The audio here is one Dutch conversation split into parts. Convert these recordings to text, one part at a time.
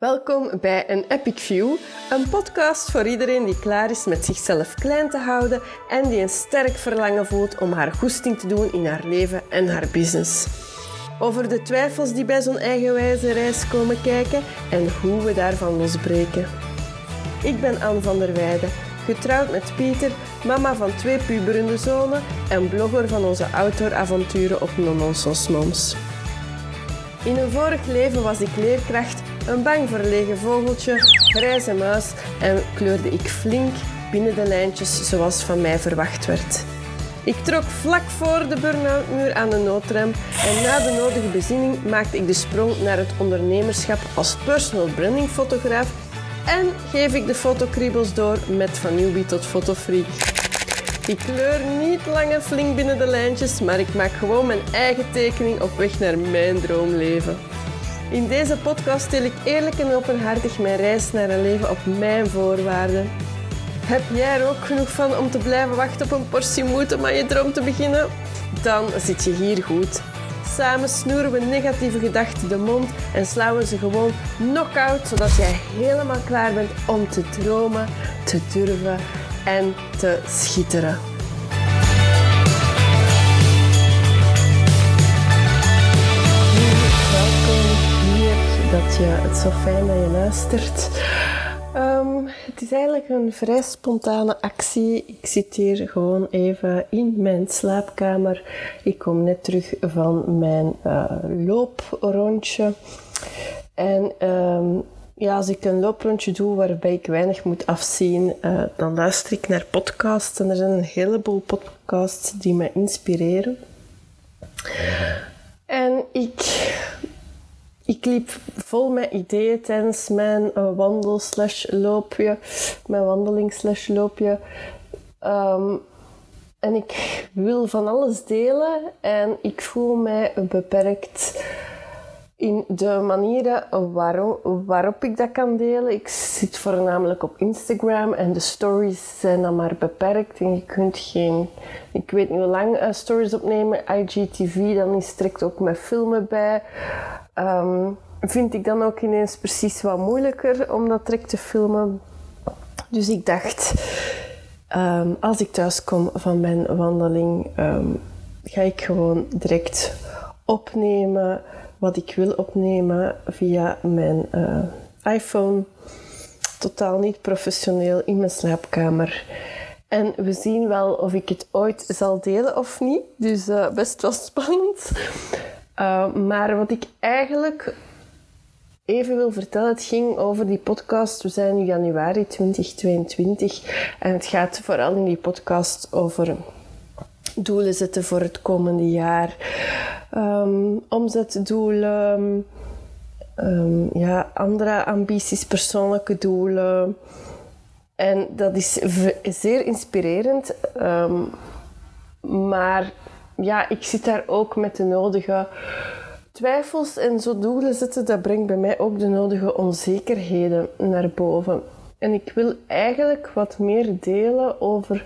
Welkom bij een Epic View, een podcast voor iedereen die klaar is met zichzelf klein te houden en die een sterk verlangen voelt om haar goesting te doen in haar leven en haar business. Over de twijfels die bij zo'n eigenwijze reis komen kijken en hoe we daarvan losbreken. Ik ben Anne van der Weijden, getrouwd met Pieter, mama van twee puberende zonen en blogger van onze outdooravonturen op Nononsos Moms. In een vorig leven was ik leerkracht, een bang verlegen vogeltje, grijze muis en kleurde ik flink binnen de lijntjes zoals van mij verwacht werd. Ik trok vlak voor de burn-out-muur aan de noodrem en na de nodige bezinning maakte ik de sprong naar het ondernemerschap als personal branding fotograaf en geef ik de fotokriebels door met van newbie tot fotofreak. Ik kleur niet lang en flink binnen de lijntjes, maar ik maak gewoon mijn eigen tekening op weg naar mijn droomleven. In deze podcast deel ik eerlijk en openhartig mijn reis naar een leven op mijn voorwaarden. Heb jij er ook genoeg van om te blijven wachten op een portie moed om aan je droom te beginnen? Dan zit je hier goed. Samen snoeren we negatieve gedachten de mond en slaan we ze gewoon knock-out, zodat jij helemaal klaar bent om te dromen, te durven en te schitteren. Je het zo fijn dat je luistert. Ehm, het is eigenlijk een vrij spontane actie. Ik zit hier gewoon even in mijn slaapkamer. Ik kom net terug van mijn uh, looprondje. En ehm, ja, als ik een looprondje doe waarbij ik weinig moet afzien, uh, dan luister ik naar podcasts. En er zijn een heleboel podcasts die me inspireren. En ik, ik liep vol met ideeën tijdens mijn uh, wandel slash loopje, mijn wandeling slash loopje. Um, en ik wil van alles delen en ik voel mij beperkt in de manieren waarop ik dat kan delen. Ik zit voornamelijk op Instagram en de stories zijn dan maar beperkt. En je kunt geen, ik weet niet hoe lang, uh, stories opnemen. IGTV, dan is direct ook met filmen bij. Um, vind ik dan ook ineens precies wat moeilijker om dat direct te filmen. Dus ik dacht, um, als ik thuis kom van mijn wandeling, um, ga ik gewoon direct opnemen wat ik wil opnemen via mijn uh, iPhone. Totaal niet professioneel in mijn slaapkamer. En we zien wel of ik het ooit zal delen of niet. Dus uh, best wel spannend. Uh, maar wat ik eigenlijk even wil vertellen, het ging over die podcast. We zijn nu januari 2022 en het gaat vooral in die podcast over doelen zetten voor het komende jaar, um, omzetdoelen, um, ja, andere ambities, persoonlijke doelen. En dat is zeer inspirerend. Um, maar ja, ik zit daar ook met de nodige twijfels en zo doelen zetten. Dat brengt bij mij ook de nodige onzekerheden naar boven. En ik wil eigenlijk wat meer delen over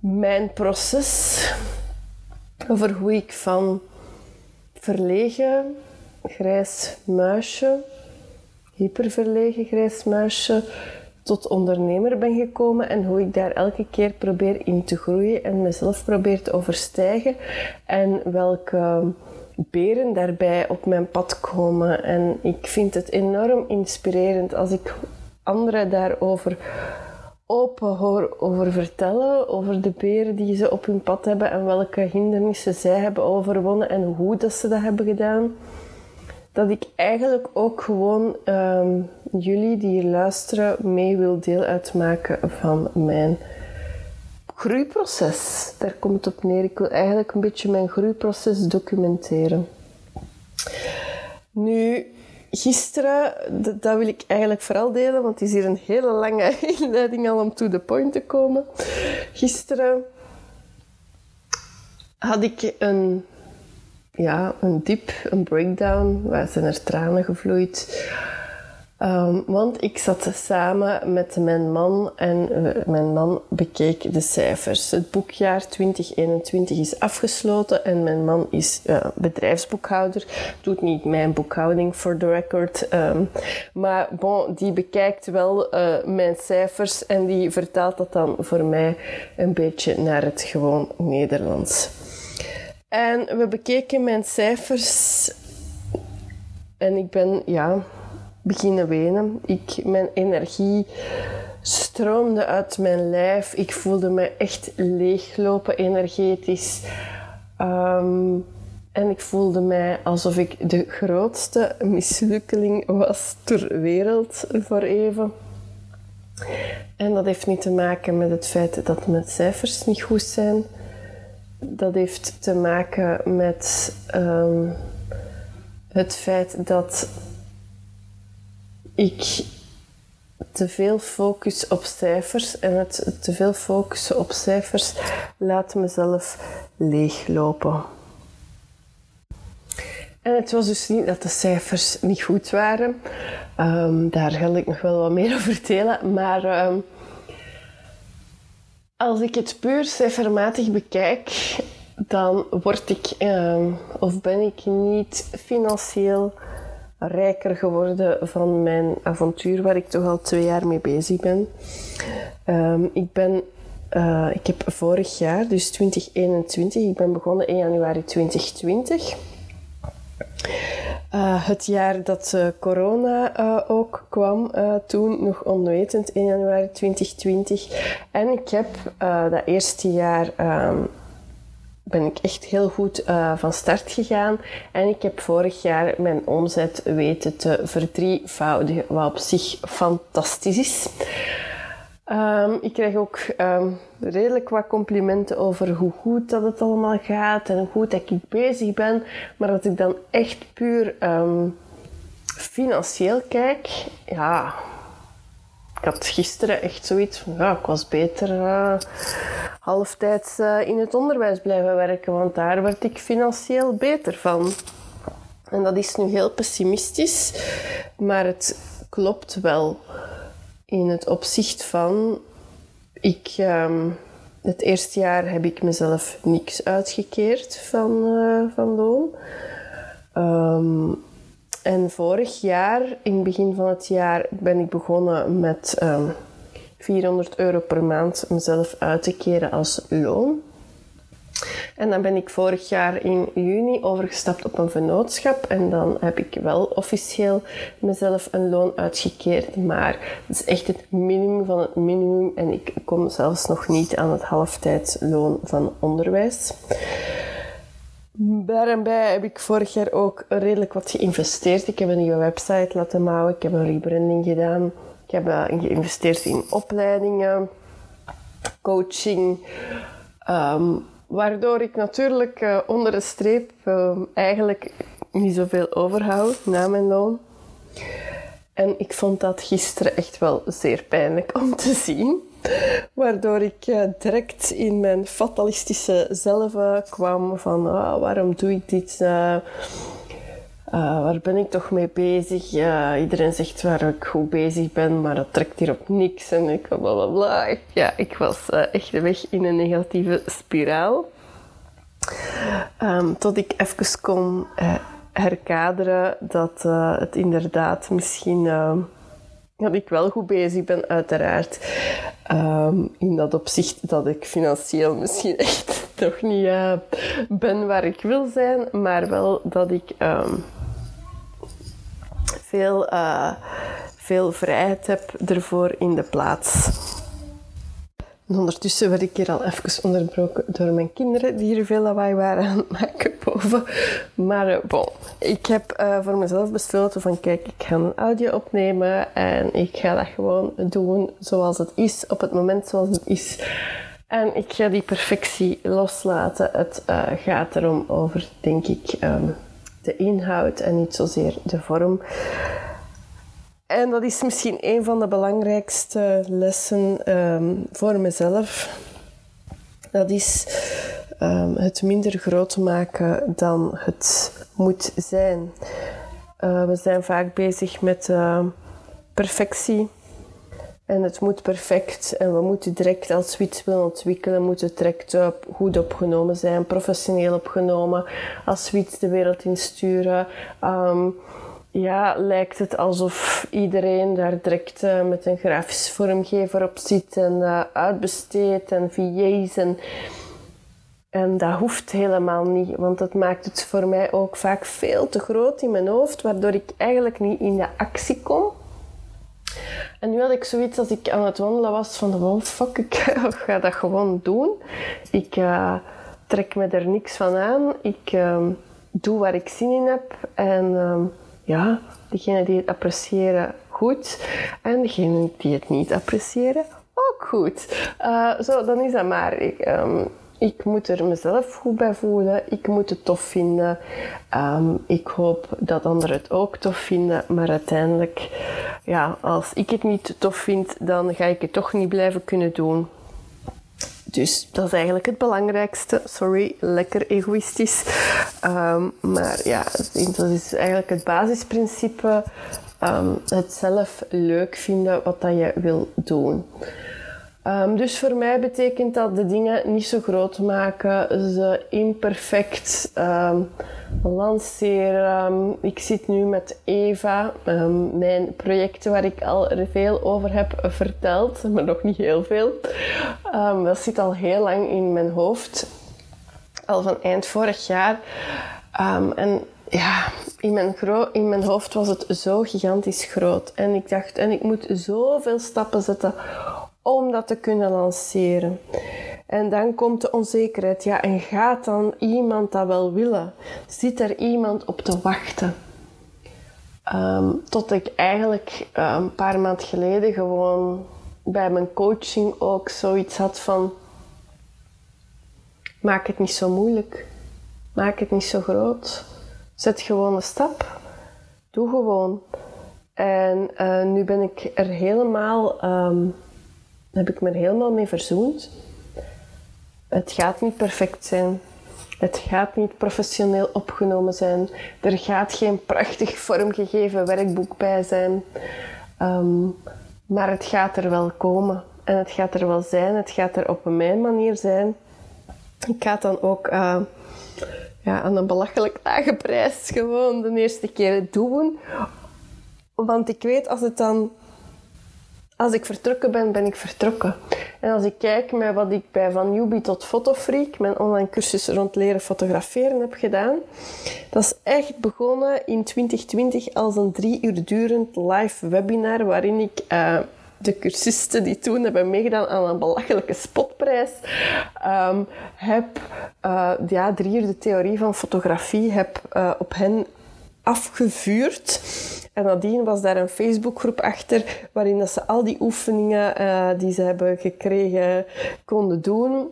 mijn proces over hoe ik van verlegen grijs muisje, hyperverlegen grijs muisje, tot ondernemer ben gekomen en hoe ik daar elke keer probeer in te groeien en mezelf probeer te overstijgen en welke beren daarbij op mijn pad komen. En ik vind het enorm inspirerend als ik anderen daarover open hoor over vertellen, over de beren die ze op hun pad hebben en welke hindernissen zij hebben overwonnen en hoe dat ze dat hebben gedaan. Dat ik eigenlijk ook gewoon um, jullie die hier luisteren mee wil deel uitmaken van mijn groeiproces. Daar komt het op neer. Ik wil eigenlijk een beetje mijn groeiproces documenteren. Nu, gisteren, dat wil ik eigenlijk vooral delen, want het is hier een hele lange inleiding al om to the point te komen. Gisteren had ik een, ja, een diep, een breakdown. Waar zijn er tranen gevloeid. Ehm, want ik zat samen met mijn man en mijn man bekeek de cijfers. Het boekjaar 2021 is afgesloten en mijn man is uh, bedrijfsboekhouder. Doet niet mijn boekhouding voor the record. Um, maar bon, die bekijkt wel uh, mijn cijfers en die vertaalt dat dan voor mij een beetje naar het gewoon Nederlands. En we bekeken mijn cijfers en ik ben, ja, beginnen wenen. Ik, mijn energie stroomde uit mijn lijf. Ik voelde me echt leeglopen energetisch. Um, en ik voelde mij alsof ik de grootste mislukkeling was ter wereld voor even. En dat heeft niet te maken met het feit dat mijn cijfers niet goed zijn. Dat heeft te maken met um, het feit dat ik te veel focus op cijfers en het te veel focussen op cijfers laat mezelf leeglopen. En het was dus niet dat de cijfers niet goed waren. Um, daar ga ik nog wel wat meer over vertellen. Maar um, als ik het puur cijfermatig bekijk, dan word ik um, of ben ik niet financieel rijker geworden van mijn avontuur waar ik toch al twee jaar mee bezig ben. Um, ik ben uh, ik heb vorig jaar, dus 2021, ik ben begonnen in januari 2020. Uh, het jaar dat uh, corona ook kwam, toen nog onwetend in januari 2020. En ik heb dat eerste jaar um, ben ik echt heel goed uh, van start gegaan. En ik heb vorig jaar mijn omzet weten te verdrievoudigen, wat op zich fantastisch is. Um, ik krijg ook um, redelijk wat complimenten over hoe goed dat het allemaal gaat en hoe goed dat ik bezig ben. Maar als ik dan echt puur um, financieel kijk, ja, ik had gisteren echt zoiets van, ja, ik was beter uh, halftijds uh, in het onderwijs blijven werken, want daar werd ik financieel beter van. En dat is nu heel pessimistisch, maar het klopt wel in het opzicht van, ik, um, het eerste jaar heb ik mezelf niks uitgekeerd van, uh, van loon. Um, en vorig jaar, in het begin van het jaar, ben ik begonnen met um, ehm, 400 euro per maand mezelf uit te keren als loon. En dan ben ik vorig jaar in juni overgestapt op een vennootschap. En dan heb ik wel officieel mezelf een loon uitgekeerd. Maar het is echt het minimum van het minimum. En ik kom zelfs nog niet aan het halftijdsloon van onderwijs. Bij en bij heb ik vorig jaar ook redelijk wat geïnvesteerd. Ik heb een nieuwe website laten bouwen. Ik heb een rebranding gedaan. Ik heb uh, geïnvesteerd in opleidingen, coaching. Um, waardoor ik natuurlijk uh, onder de streep uh, eigenlijk niet zoveel overhoud na mijn loon. En ik vond dat gisteren echt wel zeer pijnlijk om te zien. Waardoor ik uh, direct in mijn fatalistische zelf kwam van oh, waarom doe ik dit? Uh, waar ben ik toch mee bezig? iedereen zegt waar ik goed bezig ben, maar dat trekt hier op niks. En ik bla bla bla. Ja, ik was echt weg in een negatieve spiraal. Um, tot ik even kon herkaderen dat het inderdaad misschien dat ik wel goed bezig ben, uiteraard. Um, in dat opzicht dat ik financieel misschien echt nog niet uh, ben waar ik wil zijn, maar wel dat ik um, veel, uh, veel vrijheid heb ervoor in de plaats. En ondertussen werd ik hier al even onderbroken door mijn kinderen, die hier veel lawaai waren aan het maken boven. Maar uh, bon, ik heb uh, voor mezelf besloten van kijk, ik ga een audio opnemen en ik ga dat gewoon doen zoals het is, op het moment zoals het is. En ik ga die perfectie loslaten. Het uh, gaat erom over, denk ik, um, de inhoud en niet zozeer de vorm. En dat is misschien een van de belangrijkste lessen um, voor mezelf. Dat is um, het minder groot maken dan het moet zijn. Uh, we zijn vaak bezig met uh, perfectie. En het moet perfect. En we moeten direct, als we iets willen ontwikkelen, moet het direct goed opgenomen zijn, professioneel opgenomen. Als we iets de wereld insturen, um, ja, lijkt het alsof iedereen daar direct uh, met een grafisch vormgever op zit en uh, uitbesteedt en VA's en... En dat hoeft helemaal niet, want dat maakt het voor mij ook vaak veel te groot in mijn hoofd, waardoor ik eigenlijk niet in de actie kom. En nu had ik zoiets als ik aan het wandelen was van, wow, fuck, ik ga dat gewoon doen. Ik uh, trek me er niks van aan. Ik uh, doe waar ik zin in heb. En uh, ja, degenen die het appreciëren, goed. En degenen die het niet appreciëren, ook goed. Uh, zo, dan is dat maar. Ik, um, ik moet er mezelf goed bij voelen. Ik moet het tof vinden. Um, ik hoop dat anderen het ook tof vinden. Maar uiteindelijk, ja, als ik het niet tof vind, dan ga ik het toch niet blijven kunnen doen. Dus dat is eigenlijk het belangrijkste. Sorry, lekker egoïstisch. Um, maar ja, dat is eigenlijk het basisprincipe. Um, het zelf leuk vinden wat dat je wil doen. Um, dus voor mij betekent dat de dingen niet zo groot maken, ze imperfect um, lanceren. Ik zit nu met Eva, um, mijn projecten waar ik al veel over heb verteld, maar nog niet heel veel. dat zit al heel lang in mijn hoofd, al van eind vorig jaar. en ja, in mijn, in mijn hoofd was het zo gigantisch groot. En ik dacht, en ik moet zoveel stappen zetten om dat te kunnen lanceren. En dan komt de onzekerheid. Ja, en gaat dan iemand dat wel willen? Zit er iemand op te wachten? Um, tot ik eigenlijk um, een paar maanden geleden gewoon bij mijn coaching ook zoiets had van... Maak het niet zo moeilijk. Maak het niet zo groot. Zet gewoon een stap. Doe gewoon. En uh, nu ben ik er helemaal... Um, heb ik me er helemaal mee verzoend. Het gaat niet perfect zijn. Het gaat niet professioneel opgenomen zijn. Er gaat geen prachtig vormgegeven werkboek bij zijn. Um, maar het gaat er wel komen. En het gaat er wel zijn. Het gaat er op mijn manier zijn. Ik ga het dan ook uh, ja, aan een belachelijk lage prijs gewoon de eerste keer doen. Want ik weet als het dan als ik vertrokken ben, ben ik vertrokken. En als ik kijk met wat ik bij Van Newbie tot Fotofreak, mijn online cursus rond leren fotograferen, heb gedaan. Dat is echt begonnen in 2020 als een drie uur durend live webinar waarin ik... Uh, de cursisten die toen hebben meegedaan aan een belachelijke spotprijs, um, heb uh, ja, drie uur de theorie van fotografie heb, uh, op hen afgevuurd. En nadien was daar een Facebookgroep achter waarin dat ze al die oefeningen uh, die ze hebben gekregen konden doen.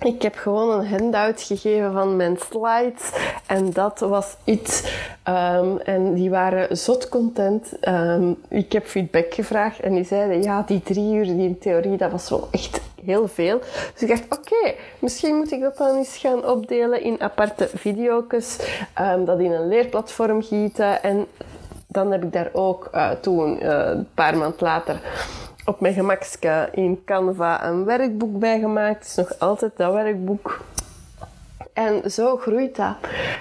Ik heb gewoon een handout gegeven van mijn slides en dat was iets. Um, en die waren zot content. Um, ik heb feedback gevraagd en die zeiden ja, die drie uur die in theorie, dat was wel echt heel veel. Dus ik dacht, oké, misschien moet ik dat dan eens gaan opdelen in aparte video's, um, dat in een leerplatform gieten en dan heb ik daar ook uh, toen, uh, een paar maanden later, op mijn gemakske in Canva een werkboek bij gemaakt. Het is nog altijd dat werkboek. En zo groeit dat.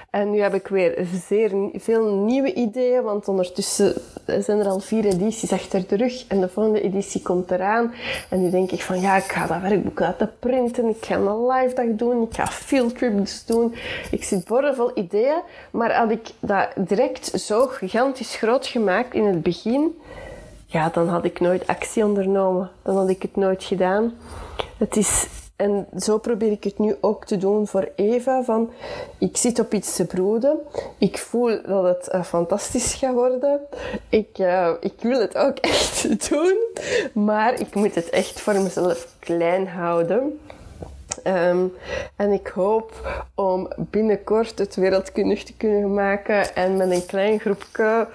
En nu heb ik weer zeer veel nieuwe ideeën, want ondertussen zijn er al vier edities achter de rug en de volgende editie komt eraan. En nu denk ik van ja, ik ga dat werkboek laten printen, ik ga een live dag doen, ik ga fieldtrips doen. Ik zit boordevol ideeën, maar had ik dat direct zo gigantisch groot gemaakt in het begin, ja, dan had ik nooit actie ondernomen. Dan had ik het nooit gedaan. Het is en zo probeer ik het nu ook te doen voor Eva. Van, ik zit op iets te broeden. Ik voel dat het uh, fantastisch gaat worden. Ik, uh, ik wil het ook echt doen. Maar ik moet het echt voor mezelf klein houden. Um, en ik hoop om binnenkort het wereldkundig te kunnen maken en met een klein groepje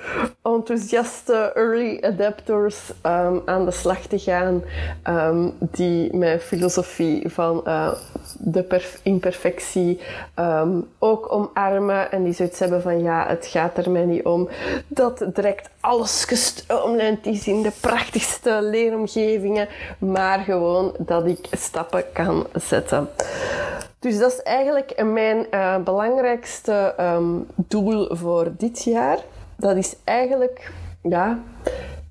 enthousiaste early adapters um, aan de slag te gaan um, die mijn filosofie van uh, de imperfectie ehm, ook omarmen en die zoiets hebben van ja, het gaat er mij niet om dat direct alles gestroomlijnd is in de prachtigste leeromgevingen, maar gewoon dat ik stappen kan zetten. Dus dat is eigenlijk mijn uh, belangrijkste um, doel voor dit jaar. Dat is eigenlijk ja,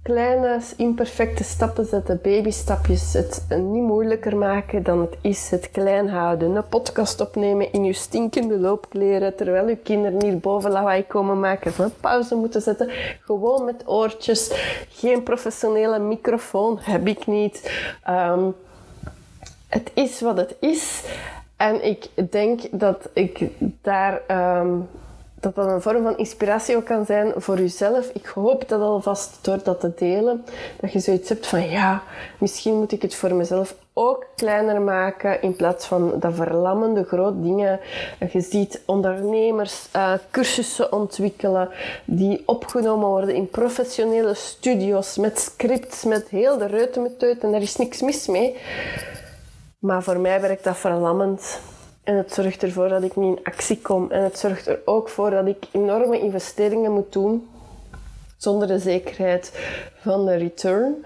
kleine, imperfecte stappen zetten, babystapjes. Het niet moeilijker maken dan het is. Het klein houden. Een podcast opnemen in je stinkende loopkleren terwijl je kinderen hier boven lawaai komen maken. Een pauze moeten zetten. Gewoon met oortjes. Geen professionele microfoon heb ik niet. Um, het is wat het is. En ik denk dat ik daar um, dat dat een vorm van inspiratie ook kan zijn voor jezelf. Ik hoop dat alvast door dat te delen, dat je zoiets hebt van ja, misschien moet ik het voor mezelf ook kleiner maken in plaats van dat verlammende grote dingen. Je ziet ondernemers uh, cursussen ontwikkelen die opgenomen worden in professionele studio's met scripts, met heel de reutemeteut en daar is niks mis mee. Maar voor mij werkt dat verlammend. En het zorgt ervoor dat ik niet in actie kom. En het zorgt er ook voor dat ik enorme investeringen moet doen zonder de zekerheid van de return.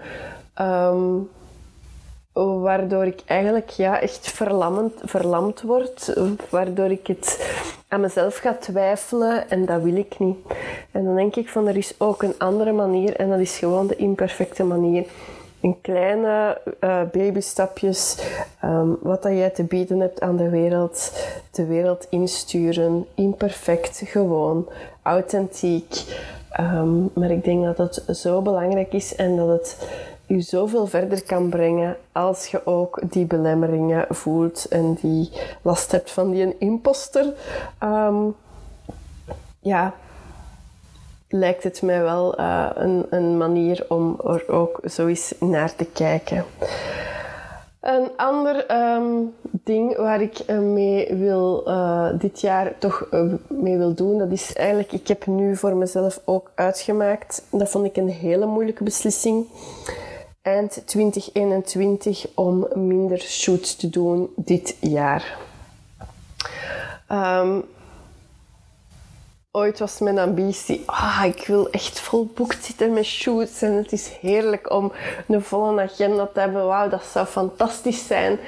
Um, waardoor ik eigenlijk ja, echt verlammend, verlamd word. Waardoor ik het aan mezelf ga twijfelen en dat wil ik niet. En dan denk ik van er is ook een andere manier en dat is gewoon de imperfecte manier in kleine uh, babystapjes um, wat dat jij te bieden hebt aan de wereld, de wereld insturen. Imperfect, gewoon, authentiek. Um, maar ik denk dat het zo belangrijk is en dat het je zoveel verder kan brengen als je ook die belemmeringen voelt en die last hebt van die imposter. Um, ja, lijkt het mij wel uh, een, een, manier om er ook zo eens naar te kijken. Een ander um, ding waar ik uh, mee wil uh, dit jaar toch mee wil doen, dat is eigenlijk, ik heb nu voor mezelf ook uitgemaakt, dat vond ik een hele moeilijke beslissing, eind 2021 om minder shoots te doen dit jaar. Um, ooit was mijn ambitie, ah, ik wil echt vol boekt zitten met shoots en het is heerlijk om een volle agenda te hebben. Wauw, dat zou fantastisch zijn.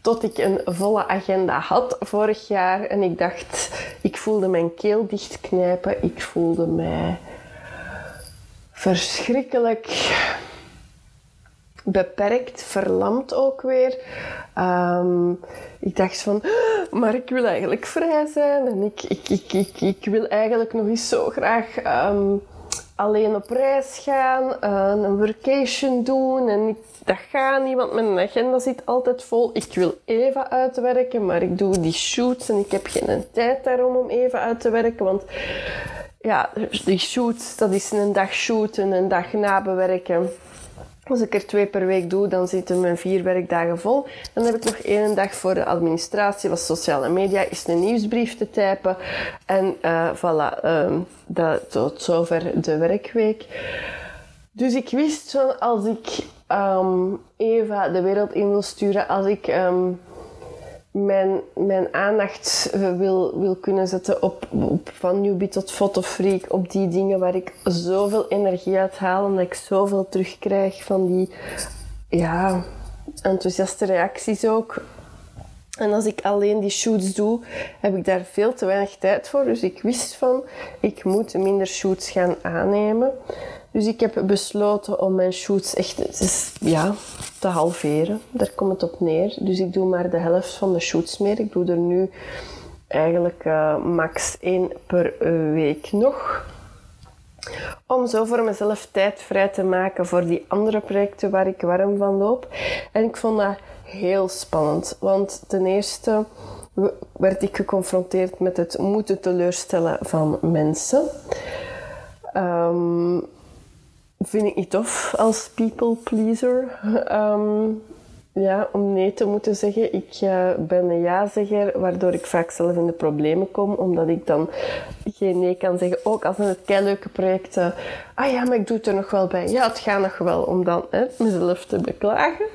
Tot ik een volle agenda had vorig jaar en ik dacht, ik voelde mijn keel dichtknijpen. Ik voelde mij verschrikkelijk beperkt, verlamd ook weer. Um, ik dacht van, maar ik wil eigenlijk vrij zijn en ik, ik, ik, ik, ik wil eigenlijk nog eens zo graag um, alleen op reis gaan, een vacation doen en dat gaat niet, want mijn agenda zit altijd vol. Ik wil even uitwerken, maar ik doe die shoots en ik heb geen tijd daarom om even uit te werken, want ja, die shoots, dat is een dag shooten, een dag nabewerken. Als ik er twee per week doe, dan zitten mijn vier werkdagen vol. Dan heb ik nog één dag voor de administratie, wat sociale media is, een nieuwsbrief te typen. En uh, voilà, um, dat, tot zover de werkweek. Dus ik wist van als ik um, Eva de wereld in wil sturen, als ik um, mijn, mijn aandacht eh, wil, wil kunnen zetten op, van newbie tot fotofreak, op die dingen waar ik zoveel energie uit haal en dat ik zoveel terugkrijg van die ja, enthousiaste reacties ook. En als ik alleen die shoots doe, heb ik daar veel te weinig tijd voor. Dus ik wist van, ik moet minder shoots gaan aannemen. Dus ik heb besloten om mijn shoots echt dus, ja, te halveren. Daar komt het op neer. Dus ik doe maar de helft van de shoots meer. Ik doe er nu eigenlijk uh, max één per week nog. Om zo voor mezelf tijd vrij te maken voor die andere projecten waar ik warm van loop. En ik vond dat heel spannend. Want ten eerste werd ik geconfronteerd met het moeten teleurstellen van mensen. Um, vind ik niet tof als people pleaser. Ehm, ja, om nee te moeten zeggen. Ik uh, ben een ja-zegger, waardoor ik vaak zelf in de problemen kom, omdat ik dan geen nee kan zeggen. Ook als het leuke projecten. Ah ja, maar ik doe het er nog wel bij. Ja, het gaat nog wel om dan hè, mezelf te beklagen.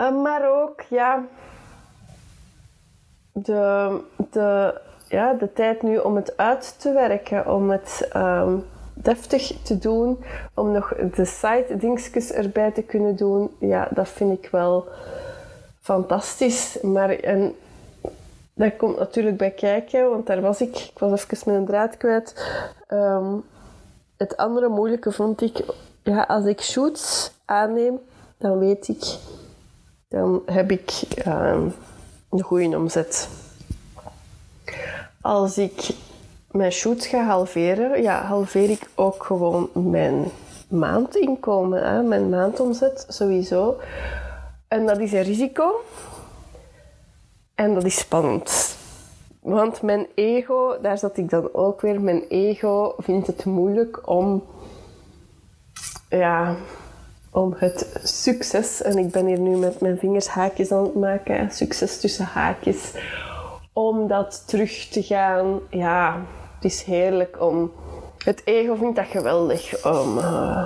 Uh, maar ook, ja, de, de, ja, de tijd nu om het uit te werken, om het ehm, deftig te doen, om nog de site dingetjes erbij te kunnen doen, ja, dat vind ik wel fantastisch. Maar en, daar komt natuurlijk bij kijken, want daar was ik, ik was even mijn draad kwijt. Ehm, het andere moeilijke vond ik, ja, als ik shoots aanneem, dan weet ik, dan heb ik ehm, een goede omzet. Als ik mijn shoots ga halveren, ja, halveer ik ook gewoon mijn maandinkomen, hè, mijn maandomzet sowieso. En dat is een risico. En dat is spannend. Want mijn ego, daar zat ik dan ook weer, mijn ego vindt het moeilijk om, ja, om het succes, en ik ben hier nu met mijn vingers haakjes aan het maken, succes tussen haakjes, om dat terug te gaan. Ja, het is heerlijk om. Het ego vindt dat geweldig om. Uh,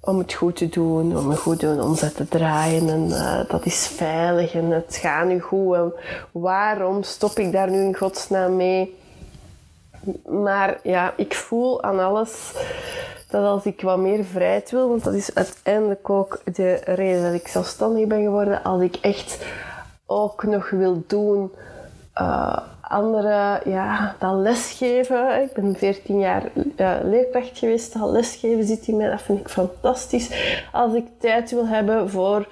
om het goed te doen, om een goede omzet te draaien. En uh, dat is veilig en het gaat nu goed. En waarom stop ik daar nu in godsnaam mee? Maar ja, ik voel aan alles dat als ik wat meer vrijheid wil, want dat is uiteindelijk ook de reden dat ik zelfstandig ben geworden, als ik echt ook nog wil doen uh, andere, ja, dat lesgeven. Ik ben 14 jaar leerkracht geweest. Dat lesgeven zit in mij, dat vind ik fantastisch. Als ik tijd wil hebben voor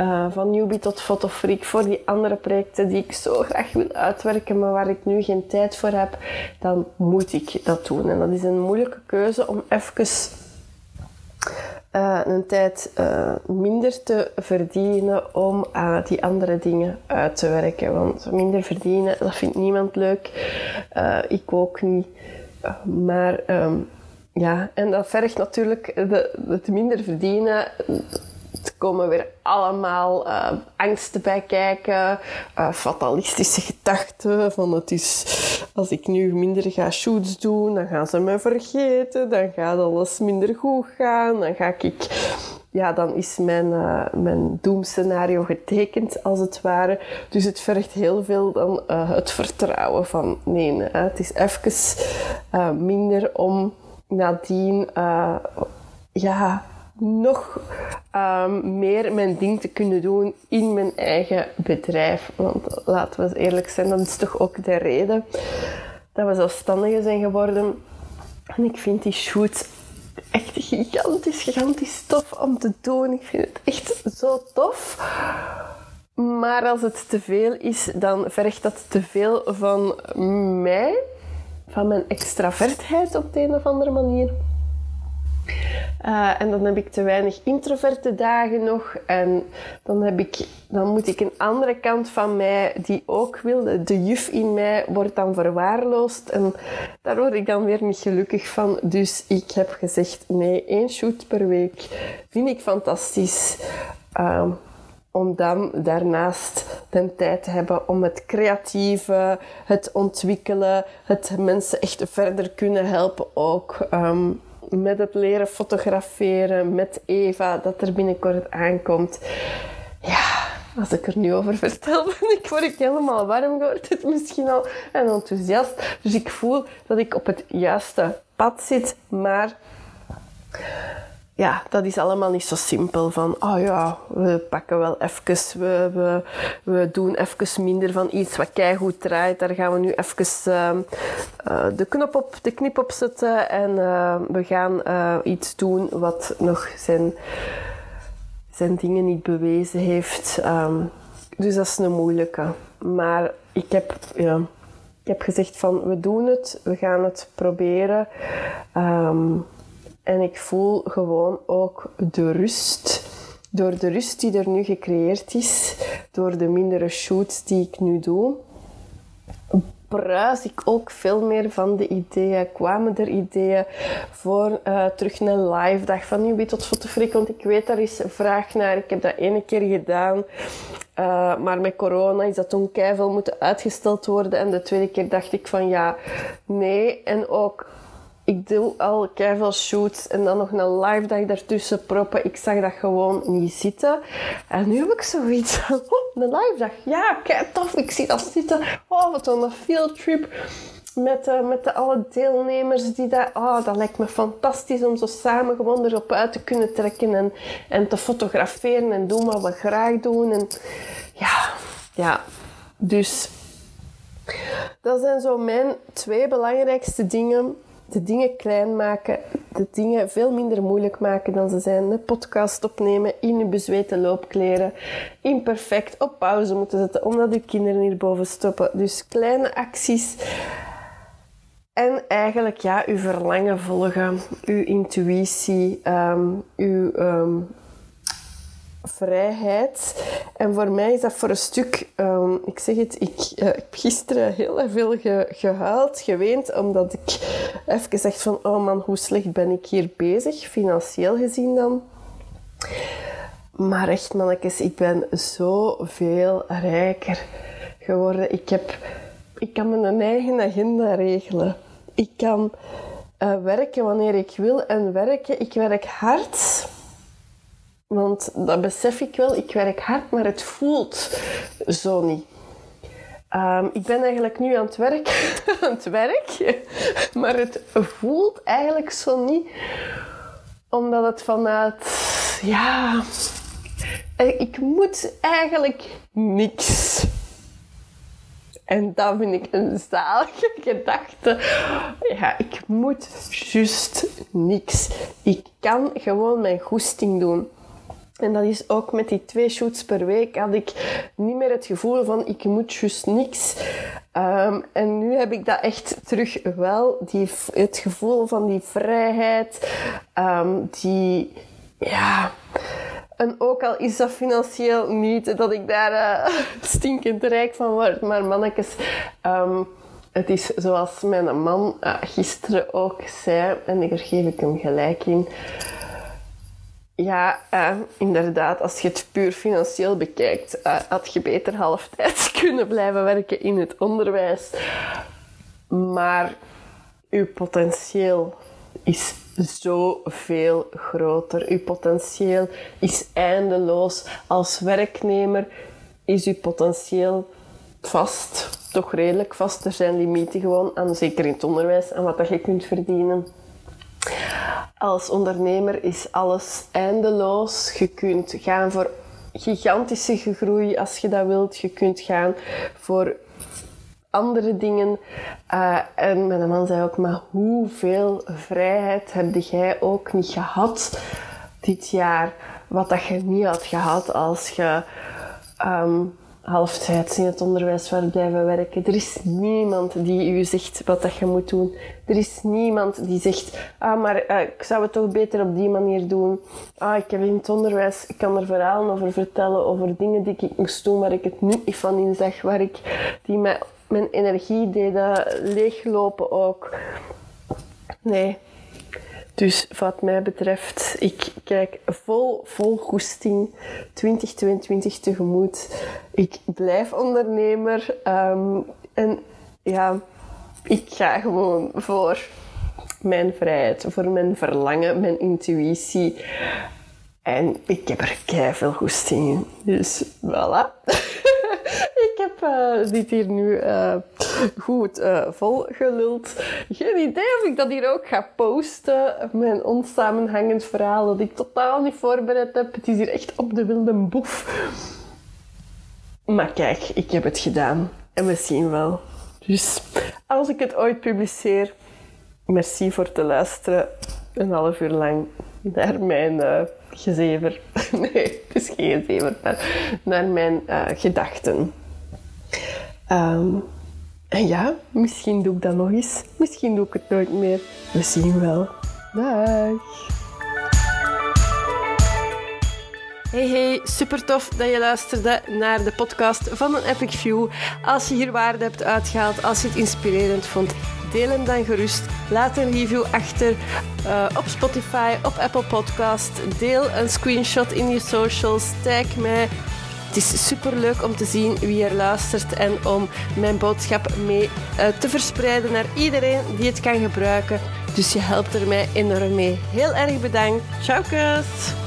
uh, van newbie tot fotofreak, voor die andere projecten die ik zo graag wil uitwerken, maar waar ik nu geen tijd voor heb, dan moet ik dat doen. En dat is een moeilijke keuze om even uh, een tijd uh, minder te verdienen om uh, die andere dingen uit te werken. Want minder verdienen, dat vindt niemand leuk. ik ook niet. Maar um, ja, en dat vergt natuurlijk het minder verdienen komen weer allemaal uh, angsten bij kijken, uh, fatalistische gedachten van het is als ik nu minder ga shoots doen, dan gaan ze me vergeten, dan gaat alles minder goed gaan, dan ga ik ja, dan is mijn, uh, mijn doemscenario getekend, als het ware. Dus het vergt heel veel dan het vertrouwen van nee, het is even minder om nadien ja, nog um, meer mijn ding te kunnen doen in mijn eigen bedrijf. Want laten we eerlijk zijn, dat is toch ook de reden dat we zelfstandigen zijn geworden. En ik vind die shoot echt gigantisch, gigantisch tof om te doen. Ik vind het echt zo tof. Maar als het te veel is, dan vergt dat te veel van mij, van mijn extravertheid op de een of andere manier. Uh, en dan heb ik te weinig introverte dagen nog. En dan, heb ik, dan moet ik een andere kant van mij die ook wil. De juf in mij wordt dan verwaarloosd. En daar word ik dan weer niet gelukkig van. Dus ik heb gezegd, nee, één shoot per week vind ik fantastisch. Uh, om dan daarnaast de tijd te hebben om het creatieve, het ontwikkelen, het mensen echt verder kunnen helpen ook. Um, met het leren fotograferen, met Eva, dat er binnenkort aankomt. Ja, als ik er nu over vertel, ik, word ik helemaal warm, wordt het misschien al, en enthousiast. Dus ik voel dat ik op het juiste pad zit, maar ja, dat is allemaal niet zo simpel. Van, oh ja, we pakken wel even, we, we, we doen even minder van iets wat goed draait. Daar gaan we nu even uh, de, knop op, de knip op zetten en uh, we gaan uh, iets doen wat nog zijn, zijn dingen niet bewezen heeft. Um, dus dat is een moeilijke. Maar ik heb, ja, ik heb gezegd van, we doen het, we gaan het proberen. Um, en ik voel gewoon ook de rust. Door de rust die er nu gecreëerd is, door de mindere shoots die ik nu doe, bruis ik ook veel meer van de ideeën. Kwamen er ideeën voor uh, terug een live dag van Nieuwbie tot Fotofreak? Want ik weet, daar is vraag naar. Ik heb dat ene keer gedaan. Uh, maar met corona is dat toen keihard moeten uitgesteld worden. En de tweede keer dacht ik van ja, nee. En ook ik doe al veel shoots en dan nog een live dag daartussen proppen. Ik zag dat gewoon niet zitten. En nu heb ik zoiets van, oh, een live dag. Ja, kijk, tof, ik zie dat zitten. Oh, wat een field trip met, uh, met de alle deelnemers die dat... Oh, dat lijkt me fantastisch om zo samen gewoon erop uit te kunnen trekken en, en te fotograferen en doen wat we graag doen. En ja, ja. Dus dat zijn zo mijn twee belangrijkste dingen. De dingen klein maken, de dingen veel minder moeilijk maken dan ze zijn. Een podcast opnemen in je bezweten loopkleren, imperfect op pauze moeten zetten omdat je kinderen hierboven stoppen. Dus kleine acties en eigenlijk ja, uw verlangen volgen, uw intuïtie, um, uw um, vrijheid. En voor mij is dat voor een stuk, um, ik zeg het, ik uh, heb gisteren heel veel ge, gehuild, geweend, omdat ik even gezegd van, oh man, hoe slecht ben ik hier bezig, financieel gezien dan. Maar echt mannetjes, ik ben zoveel rijker geworden. Ik heb ik kan mijn eigen agenda regelen. Ik kan uh, werken wanneer ik wil en werken. Ik werk hard. Want dat besef ik wel. Ik werk hard, maar het voelt zo niet. Um, ik ben eigenlijk nu aan het werk, aan het werk, maar het voelt eigenlijk zo niet, omdat het vanuit, ja, ik moet eigenlijk niks. En dat vind ik een zalige gedachte. Ja, ik moet juist niks. Ik kan gewoon mijn goesting doen. En dat is ook met die twee shoots per week had ik niet meer het gevoel van ik moet juist niks. Um, en nu heb ik dat echt terug wel. Die, het gevoel van die vrijheid. Um, die, ja, en ook al is dat financieel niet dat ik daar uh, stinkend rijk van word, maar mannetjes, um, het is zoals mijn man uh, gisteren ook zei, en daar geef ik hem gelijk in. Ja, inderdaad, als je het puur financieel bekijkt, had je beter halftijds kunnen blijven werken in het onderwijs. Maar uw potentieel is zoveel groter. Uw potentieel is eindeloos. Als werknemer is uw potentieel vast, toch redelijk vast. Er zijn limieten gewoon aan, zeker in het onderwijs, aan wat dat je kunt verdienen. Als ondernemer is alles eindeloos. Je kunt gaan voor gigantische groei als je dat wilt. Je kunt gaan voor andere dingen. Uh, en mijn man zei ook, maar hoeveel vrijheid heb jij ook niet gehad dit jaar? Wat dat je niet had gehad als je um, halftijds in het onderwijs zou blijven werken. Er is niemand die u zegt wat dat je moet doen. Er is niemand die zegt, ah, maar uh, ik zou het toch beter op die manier doen. Ah, ik heb in het onderwijs, ik kan er verhalen over vertellen, over dingen die ik moest doen waar ik het niet van in zag, waar ik, die mij mijn energie deden leeglopen ook. Nee. Dus wat mij betreft, ik kijk vol, vol goesting 2022 tegemoet. Ik blijf ondernemer. Um, en ja, ik ga gewoon voor mijn vrijheid, voor mijn verlangen, mijn intuïtie. En ik heb er kei veel goesting in. Dus voilà. Uh, dit hier nu uh, goed uh, volgeluld. Geen idee of ik dat hier ook ga posten. Mijn onsamenhangend verhaal dat ik totaal niet voorbereid heb. Het is hier echt op de wilde boef. Maar kijk, ik heb het gedaan. En we zien wel. Dus als ik het ooit publiceer, merci voor te luisteren. Een half uur lang naar mijn gezever. nee, het is geen gezever, maar naar mijn gedachten. Um, en ja, misschien doe ik dat nog eens. Misschien doe ik het nooit meer. We zien wel. Dag. Hey hey, super tof dat je luisterde naar de podcast van een Epic View. Als je hier waarde hebt uitgehaald, als je het inspirerend vond, deel hem dan gerust. Laat een review achter uh, op Spotify, op Apple Podcast. Deel een screenshot in je socials. Tag mij. Het is super leuk om te zien wie er luistert en om mijn boodschap mee uh, te verspreiden naar iedereen die het kan gebruiken. Dus je helpt er mij enorm mee. Heel erg bedankt. Ciao, kus!